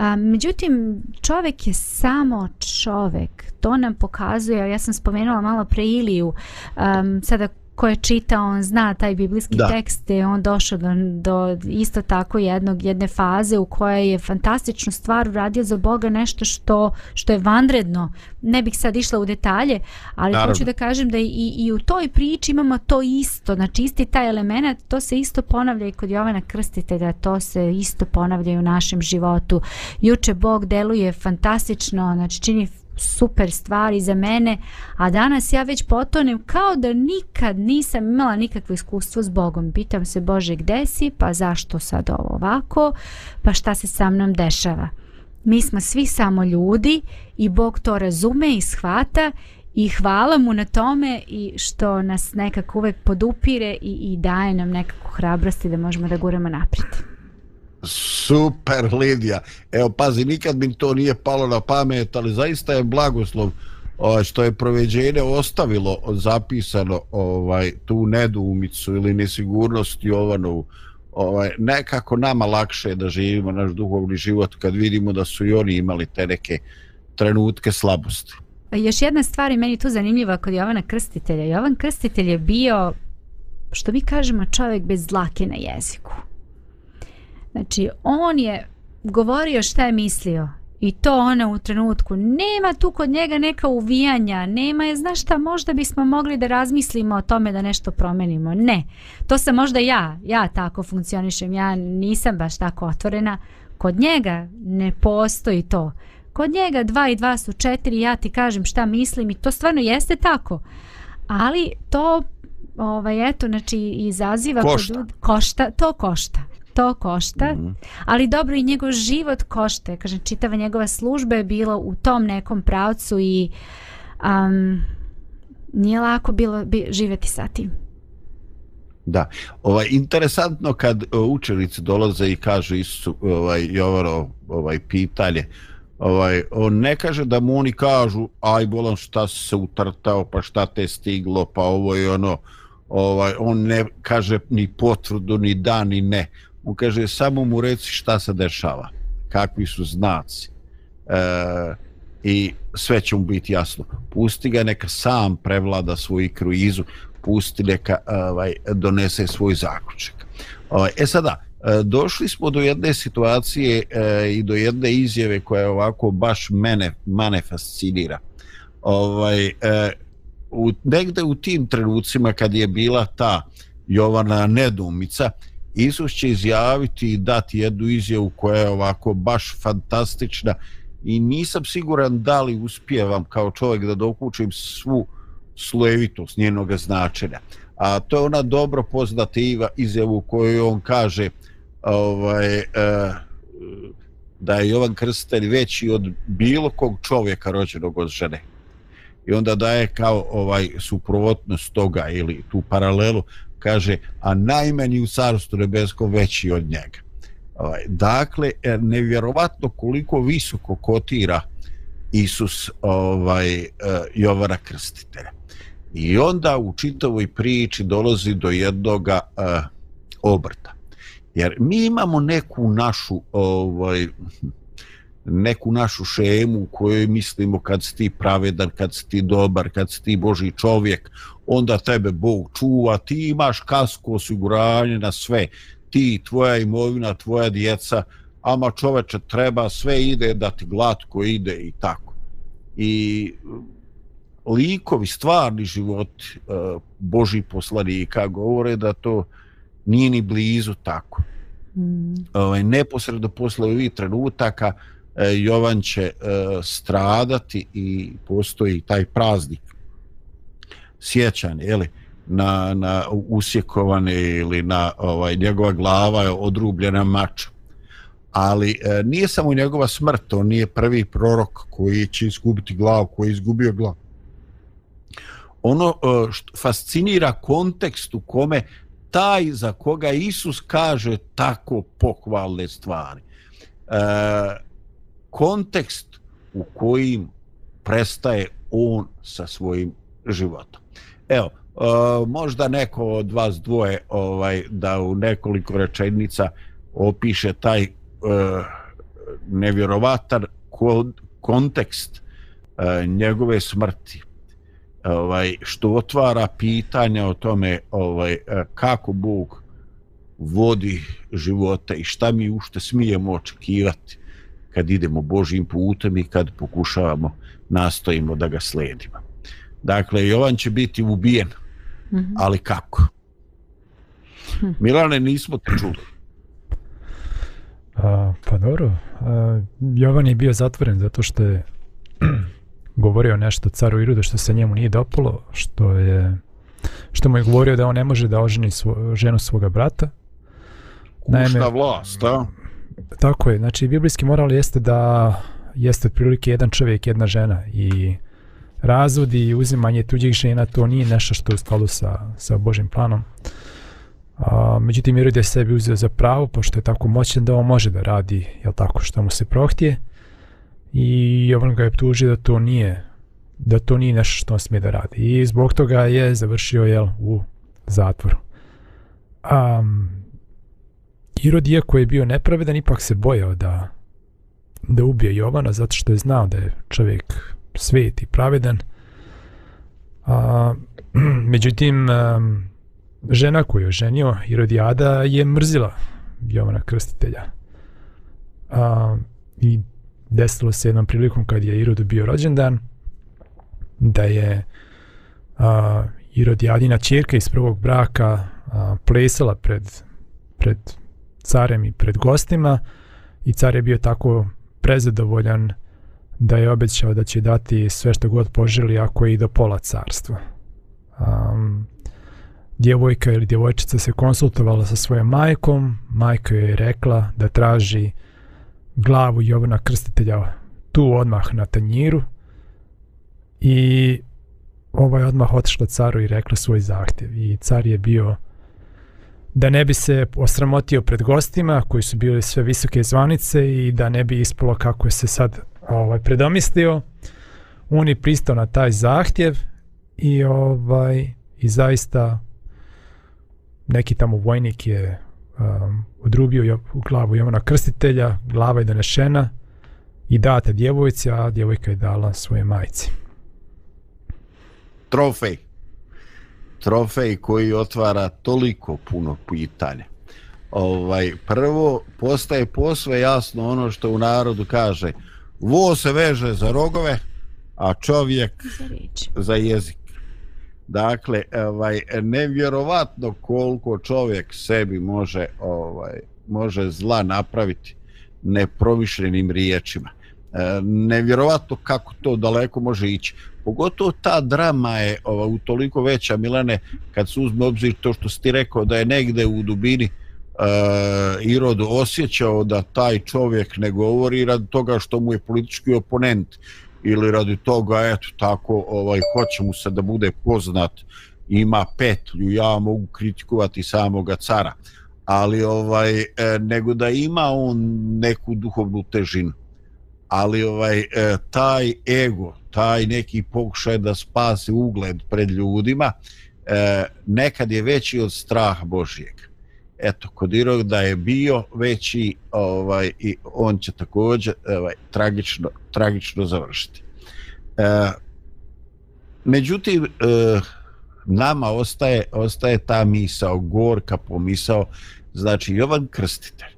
A, međutim, čovjek je samo čovjek. To nam pokazuje, ja sam spomenula malo pre Iliju, um, sada ko je čitao, on zna taj biblijski da. tekst je on došao do, do isto tako jednog jedne faze u kojoj je fantastičnu stvar uradio za Boga nešto što što je vanredno. Ne bih sad išla u detalje, ali Naravno. hoću da kažem da i, i u toj priči imamo to isto, znači isti taj element, to se isto ponavlja i kod Jovana Krstitelja, to se isto ponavlja i u našem životu. Juče Bog deluje fantastično, znači čini super stvari za mene, a danas ja već potonem kao da nikad nisam imala nikakvo iskustvo s Bogom. Pitam se, Bože, gde si? Pa zašto sad ovo ovako? Pa šta se sa mnom dešava? Mi smo svi samo ljudi i Bog to razume i shvata i hvala mu na tome i što nas nekako uvek podupire i, i daje nam nekako hrabrosti da možemo da guramo naprijed. Super Lidija. Evo pazi, nikad mi to nije palo na pamet, ali zaista je blagoslov ovaj, što je proveđenje ostavilo zapisano ovaj tu nedumicu ili nesigurnost Jovanovu. Ovaj, nekako nama lakše da živimo naš duhovni život kad vidimo da su i oni imali te neke trenutke slabosti. E, još jedna stvar je meni tu zanimljiva kod Jovana Krstitelja. Jovan Krstitelj je bio, što mi kažemo, čovjek bez dlake na jeziku. Znači, on je govorio šta je mislio. I to ona u trenutku. Nema tu kod njega neka uvijanja. Nema je, znaš šta, možda bismo mogli da razmislimo o tome da nešto promenimo. Ne. To sam možda ja. Ja tako funkcionišem. Ja nisam baš tako otvorena. Kod njega ne postoji to. Kod njega dva i dva su četiri. Ja ti kažem šta mislim i to stvarno jeste tako. Ali to ovaj, eto, znači, izaziva košta. Kod, košta. To košta to košta, mm -hmm. ali dobro i njegov život košta. Kažem, čitava njegova služba je bila u tom nekom pravcu i um, nije lako bilo bi, živeti sa tim. Da. Ovaj, interesantno kad uh, učenici dolaze i kažu Isusu ovaj, Jovaro ovaj, pitanje, ovaj, on ne kaže da mu oni kažu aj bolan šta se utrtao, pa šta te stiglo, pa ovo i ono, ovaj, on ne kaže ni potvrdu, ni da, ni ne on kaže samo mu reci šta se dešava kakvi su znaci e, i sve će mu biti jasno. Pusti ga neka sam prevlada svoju kruizu pusti neka ovaj, donese svoj zaključak. Ovaj, e sada e, došli smo do jedne situacije e, i do jedne izjave koja je ovako baš mene mane fascinira ovaj, e, u, negde u tim trenucima kad je bila ta Jovana Nedumica Isus će izjaviti i dati jednu izjavu koja je ovako baš fantastična i nisam siguran da li uspijevam kao čovjek da dokučim svu slojevitost njenog značenja. A to je ona dobro poznata izjavu koju on kaže ovaj, eh, da je Jovan Krstelj veći od bilo kog čovjeka rođenog od žene. i onda daje kao ovaj suprotnost toga ili tu paralelu kaže a najmanji u carstvu nebeskom veći od njega. Ovaj, dakle e, nevjerovatno koliko visoko kotira Isus ovaj e, Jovara Krstitelja. I onda u čitavoj priči dolazi do jednog uh, e, obrta. Jer mi imamo neku našu ovaj neku našu šemu u kojoj mislimo kad si ti pravedan, kad si ti dobar, kad si ti Boži čovjek, onda tebe Bog čuva, ti imaš kasko osiguranje na sve, ti, tvoja imovina, tvoja djeca, ama čoveče treba, sve ide da ti glatko ide i tako. I likovi, stvarni život uh, Boži poslanika govore da to nije ni blizu tako. Mm. Ovaj, neposredno posle ovih trenutaka E, Jovan će e, stradati i postoji taj praznik sjećan jeli, na, na usjekovane ili na ovaj njegova glava je odrubljena mač ali e, nije samo njegova smrt on nije prvi prorok koji će izgubiti glavu koji je izgubio glavu. Ono e, što fascinira kontekst u kome taj za koga Isus kaže tako pohvalne stvari. E, kontekst u kojim prestaje on sa svojim životom. Evo, uh, možda neko od vas dvoje ovaj da u nekoliko rečenica opiše taj uh, nevjerovatan kontekst uh, njegove smrti ovaj što otvara pitanja o tome ovaj kako Bog vodi života i šta mi ušte smijemo očekivati kad idemo Božim putem i kad pokušavamo, nastojimo da ga sledimo. Dakle, Jovan će biti ubijen, mm -hmm. ali kako? Hm. Milane, nismo te čuli. A, pa dobro, a, Jovan je bio zatvoren zato što je govorio nešto caru Irudu što se njemu nije dopalo, što je što mu je govorio da on ne može da oženi svo, ženu svoga brata. Naime, vlast, da? Tako je, znači biblijski moral jeste da jeste otprilike jedan čovjek, jedna žena i razvod i uzimanje tuđih žena to nije nešto što je u skladu sa, sa Božim planom. A, međutim, Irod je sebi uzeo za pravo, pošto je tako moćan da on može da radi jel tako, što mu se prohtije i Jovan ga je tužio da to nije da to nije nešto što on smije da radi i zbog toga je završio jel, u zatvoru. Um, Irod, iako je bio nepravedan, ipak se bojao da, da ubije Jovana, zato što je znao da je čovjek svet i pravedan. A, međutim, žena koju je ženio, Irodijada, je mrzila Jovana Krstitelja. A, I desilo se jednom prilikom kad je Irod bio rođendan, da je a, Irodijadina čerka iz prvog braka a, plesala pred, pred carem i pred gostima i car je bio tako prezadovoljan da je obećao da će dati sve što god poželi ako je i do pola carstva. Um, djevojka ili djevojčica se konsultovala sa svojom majkom, majka joj je rekla da traži glavu Jovana Krstitelja tu odmah na tanjiru i ovaj odmah otišla caru i rekla svoj zahtjev i car je bio da ne bi se osramotio pred gostima koji su bili sve visoke zvanice i da ne bi ispalo kako je se sad ovaj predomislio on je pristao na taj zahtjev i ovaj i zaista neki tamo vojnik je um, odrubio u glavu Jovana Krstitelja, glava je donešena i data djevojci, a djevojka je dala svoje majci. Trofej trofej koji otvara toliko puno pitanja. Ovaj, prvo, postaje posve jasno ono što u narodu kaže vo se veže za rogove, a čovjek za, za jezik. Dakle, ovaj, nevjerovatno koliko čovjek sebi može ovaj može zla napraviti nepromišljenim riječima. E, nevjerovatno kako to daleko može ići pogotovo ta drama je ova, u toliko veća Milane kad se uzme obzir to što si ti rekao da je negde u dubini Eh, Irod osjećao da taj čovjek ne govori radi toga što mu je politički oponent ili radi toga eto tako ovaj hoće mu se da bude poznat. Ima petlju ja mogu kritikovati samoga cara ali ovaj eh, nego da ima on neku duhovnu težinu. Ali ovaj eh, taj ego taj neki pokušaj da spasi ugled pred ljudima nekad je veći od straha Božijeg eto Kodirog da je bio veći ovaj i on će također ovaj tragično tragično završiti. E, međutim e, nama ostaje ostaje ta misao gorka pomisao znači Jovan Krstitelj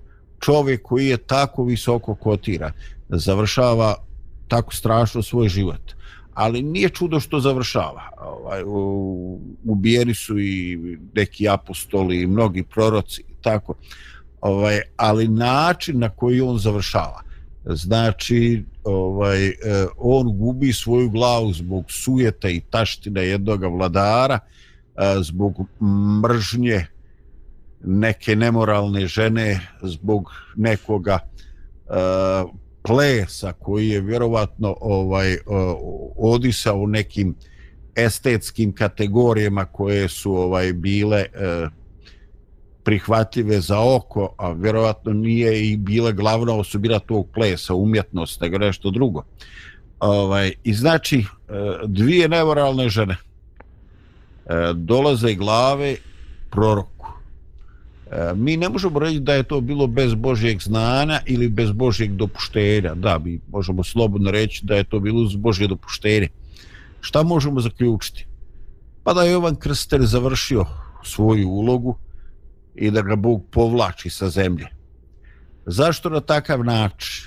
čovjek koji je tako visoko kotira završava tako strašno svoj život ali nije čudo što završava. Ovaj, ubijeni su i neki apostoli i mnogi proroci tako. Ovaj, ali način na koji on završava znači ovaj e, on gubi svoju glavu zbog sujeta i taštine jednog vladara e, zbog mržnje neke nemoralne žene zbog nekoga e, plesa koji je vjerovatno ovaj odisao u nekim estetskim kategorijama koje su ovaj bile e, prihvatljive za oko, a vjerovatno nije i bila glavna osobina tog plesa, umjetnost, nego nešto drugo. Ovaj, I znači, e, dvije nemoralne žene e, dolaze glave prorok E, mi ne možemo reći da je to bilo bez Božjeg znanja ili bez Božjeg dopuštenja. Da, mi možemo slobodno reći da je to bilo uz Božje dopuštenje. Šta možemo zaključiti? Pa da je Jovan Krster završio svoju ulogu i da ga Bog povlači sa zemlje. Zašto na takav način?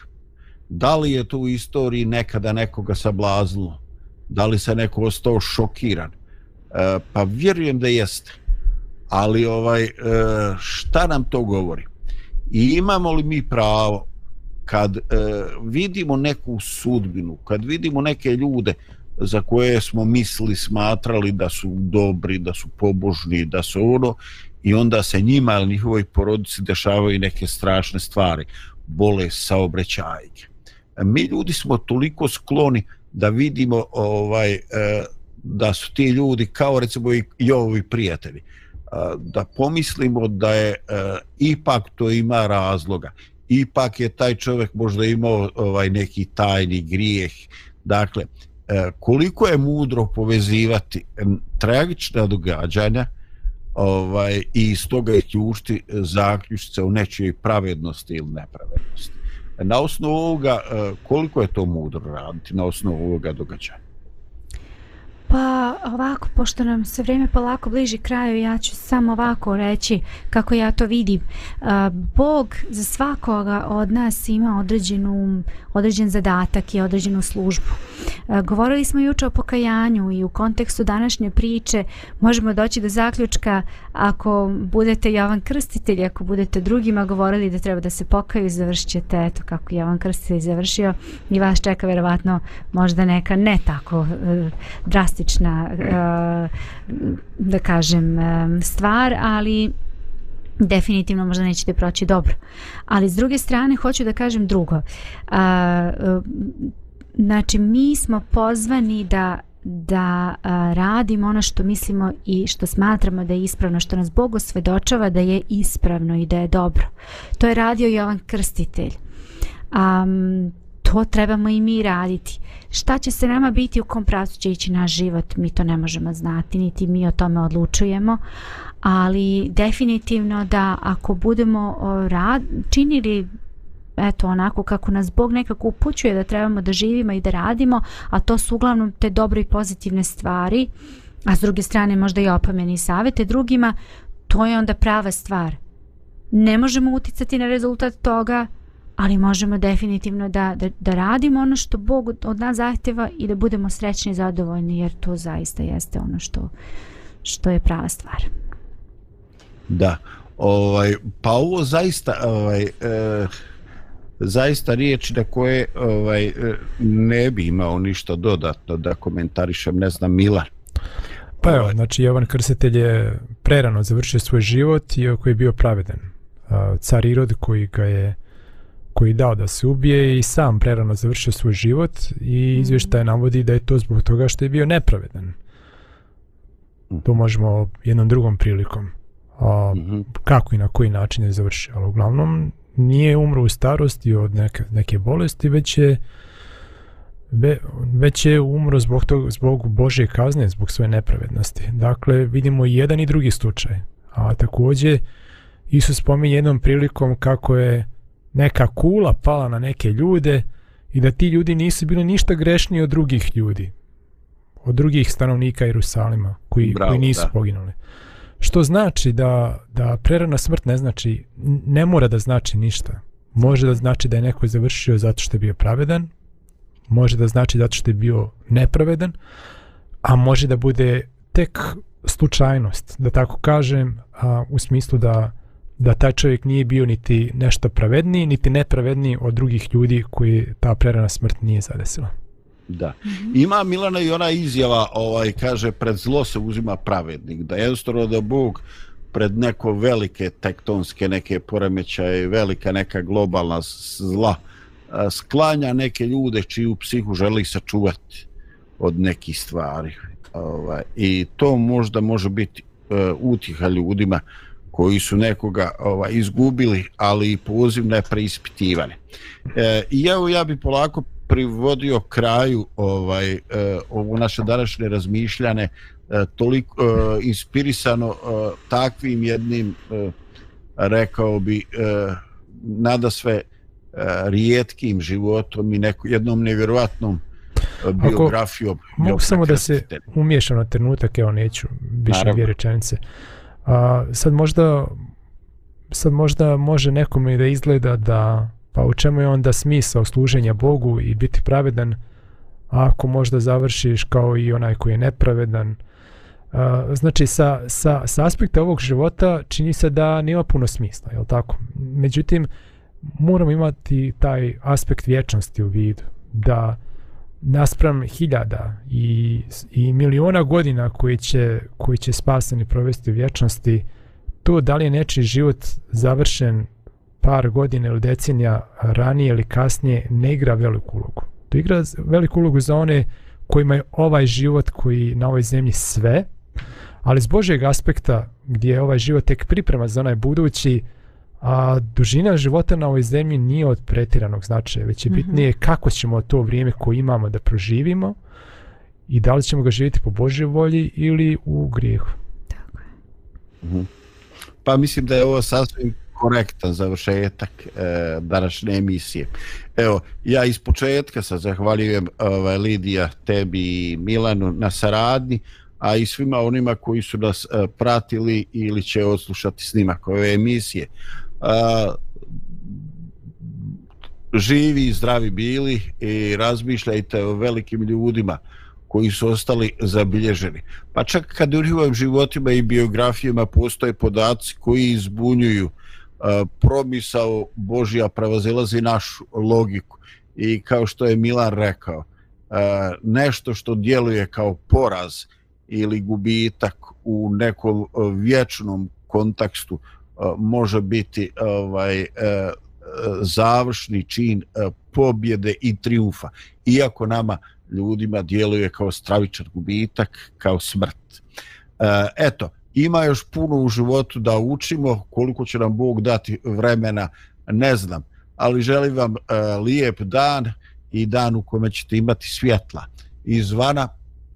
Da li je to u istoriji nekada nekoga sablaznilo? Da li se neko ostao šokiran? E, pa vjerujem da jeste ali ovaj e, šta nam to govori? I imamo li mi pravo kad e, vidimo neku sudbinu kad vidimo neke ljude za koje smo mislili smatrali da su dobri da su pobožni da su ono i onda se njima ili njihovoj porodici dešavaju neke strašne stvari bole saobraćajke. Mi ljudi smo toliko skloni da vidimo ovaj e, da su ti ljudi kao recimo i Jovovi prijatelji da pomislimo da je e, ipak to ima razloga. Ipak je taj čovjek možda imao ovaj neki tajni grijeh. Dakle e, koliko je mudro povezivati tragična događanja ovaj i iz toga isključiti zaključice u nečijoj pravednosti ili nepravednosti. Na osnovu ovoga e, koliko je to mudro raditi na osnovu ovoga događanja Pa ovako, pošto nam se vrijeme polako bliži kraju, ja ću samo ovako reći kako ja to vidim. Bog za svakoga od nas ima određenu, određen zadatak i određenu službu. Govorili smo juče o pokajanju i u kontekstu današnje priče možemo doći do zaključka ako budete Jovan Krstitelj, ako budete drugima govorili da treba da se pokaju, završit ćete eto kako Jovan Krstitelj završio i vas čeka vjerovatno možda neka ne tako uh, drastična uh, eh, da kažem stvar, ali definitivno možda nećete proći dobro. Ali s druge strane hoću da kažem drugo. Uh, znači mi smo pozvani da da a, radimo ono što mislimo i što smatramo da je ispravno, što nas Bog osvedočava da je ispravno i da je dobro. To je radio Jovan Krstitelj. Um, to trebamo i mi raditi. Šta će se nama biti, u kom pravcu će ići naš život, mi to ne možemo znati, niti mi o tome odlučujemo, ali definitivno da ako budemo rad, činili eto onako kako nas Bog nekako upućuje da trebamo da živimo i da radimo, a to su uglavnom te dobre i pozitivne stvari, a s druge strane možda i opomeni i savete drugima, to je onda prava stvar. Ne možemo uticati na rezultat toga, ali možemo definitivno da, da, da radimo ono što Bog od nas zahtjeva i da budemo srećni i zadovoljni, jer to zaista jeste ono što, što je prava stvar. Da, ovaj, pa ovo zaista ovaj, eh, zaista riječi na koje ovaj, ne bi imao ništa dodatno da komentarišem, ne znam, Milan. Pa evo, znači Jovan Krsetelj je prerano završio svoj život i koji je bio pravedan. Car Irod koji ga je koji dao da se ubije i sam prerano završio svoj život i mhm. izvještaj navodi da je to zbog toga što je bio nepravedan. To možemo jednom drugom prilikom. A, mhm. Kako i na koji način je završio. Ali uglavnom nije umro u starosti od neke, neke bolesti, već je Be, već je umro zbog, tog, zbog Božje kazne, zbog svoje nepravednosti. Dakle, vidimo i jedan i drugi slučaj. A također, Isus spominje jednom prilikom kako je neka kula pala na neke ljude i da ti ljudi nisu bili ništa grešniji od drugih ljudi. Od drugih stanovnika Jerusalima koji, Bravo, koji nisu da. poginuli. Što znači da, da prerana smrt ne znači, ne mora da znači ništa. Može da znači da je neko završio zato što je bio pravedan, može da znači zato što je bio nepravedan, a može da bude tek slučajnost, da tako kažem, a, u smislu da da taj čovjek nije bio niti nešto pravedniji, niti nepravedniji od drugih ljudi koji ta prerana smrt nije zadesila. Da. Ima Milana i ona izjava, ovaj kaže, pred zlo se uzima pravednik, da jednostavno da Bog pred neko velike tektonske neke poremećaje, velika neka globalna zla, sklanja neke ljude čiju psihu želi sačuvati od nekih stvari. Ovaj, I to možda može biti uh, utiha ljudima koji su nekoga ovaj, izgubili, ali i pozivne preispitivane. E, I evo ja bi polako privodio kraju ovaj e, ovo naše današnje razmišljane e, toliko e, inspirisano e, takvim jednim e, rekao bi e, nada sve e, rijetkim životom i neko, jednom nevjerovatnom e, biografijom. Ako, mogu samo da se umiješam na trenutak, evo neću više dvije rečenice. A, sad možda sad možda može nekome da izgleda da pa u čemu je onda smisao služenja Bogu i biti pravedan ako možda završiš kao i onaj koji je nepravedan? A, znači sa, sa, sa aspekta ovog života čini se da nema puno smisla je tako? Međutim moramo imati taj aspekt vječnosti u vidu da naspram hiljada i, i miliona godina koji će, koji će spaseni provesti u vječnosti, to da li je nečiji život završen par godina ili decenija ranije ili kasnije ne igra veliku ulogu. To igra veliku ulogu za one kojima je ovaj život koji na ovoj zemlji sve, ali s Božeg aspekta gdje je ovaj život tek priprema za onaj budući, a dužina života na ovoj zemlji nije od pretiranog značaja, već je bitnije kako ćemo to vrijeme koje imamo da proživimo i da li ćemo ga živjeti po Božoj volji ili u grijehu. Tako je. Mhm. Pa mislim da je ovo sasvim korektan završetak e, današnje emisije. Evo, ja iz početka sa zahvaljujem ovaj, Lidija, tebi i Milanu na saradnji, a i svima onima koji su nas e, pratili ili će odslušati snimak ove emisije živi i zdravi bili i razmišljajte o velikim ljudima koji su ostali zabilježeni. Pa čak kad u njihovim životima i biografijama postoje podaci koji izbunjuju promisao Božija prevazilazi našu logiku i kao što je Milan rekao nešto što djeluje kao poraz ili gubitak u nekom vječnom kontekstu može biti ovaj e, e, završni čin e, pobjede i triumfa iako nama ljudima djeluje kao stravičan gubitak kao smrt eto ima još puno u životu da učimo koliko će nam Bog dati vremena ne znam ali želim vam lijep dan i dan u kome ćete imati svjetla izvana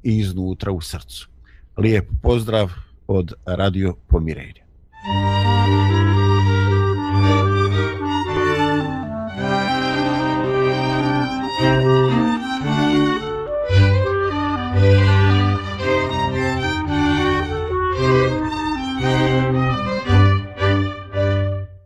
i iznutra u srcu lijep pozdrav od Radio Pomirenja. Thank you.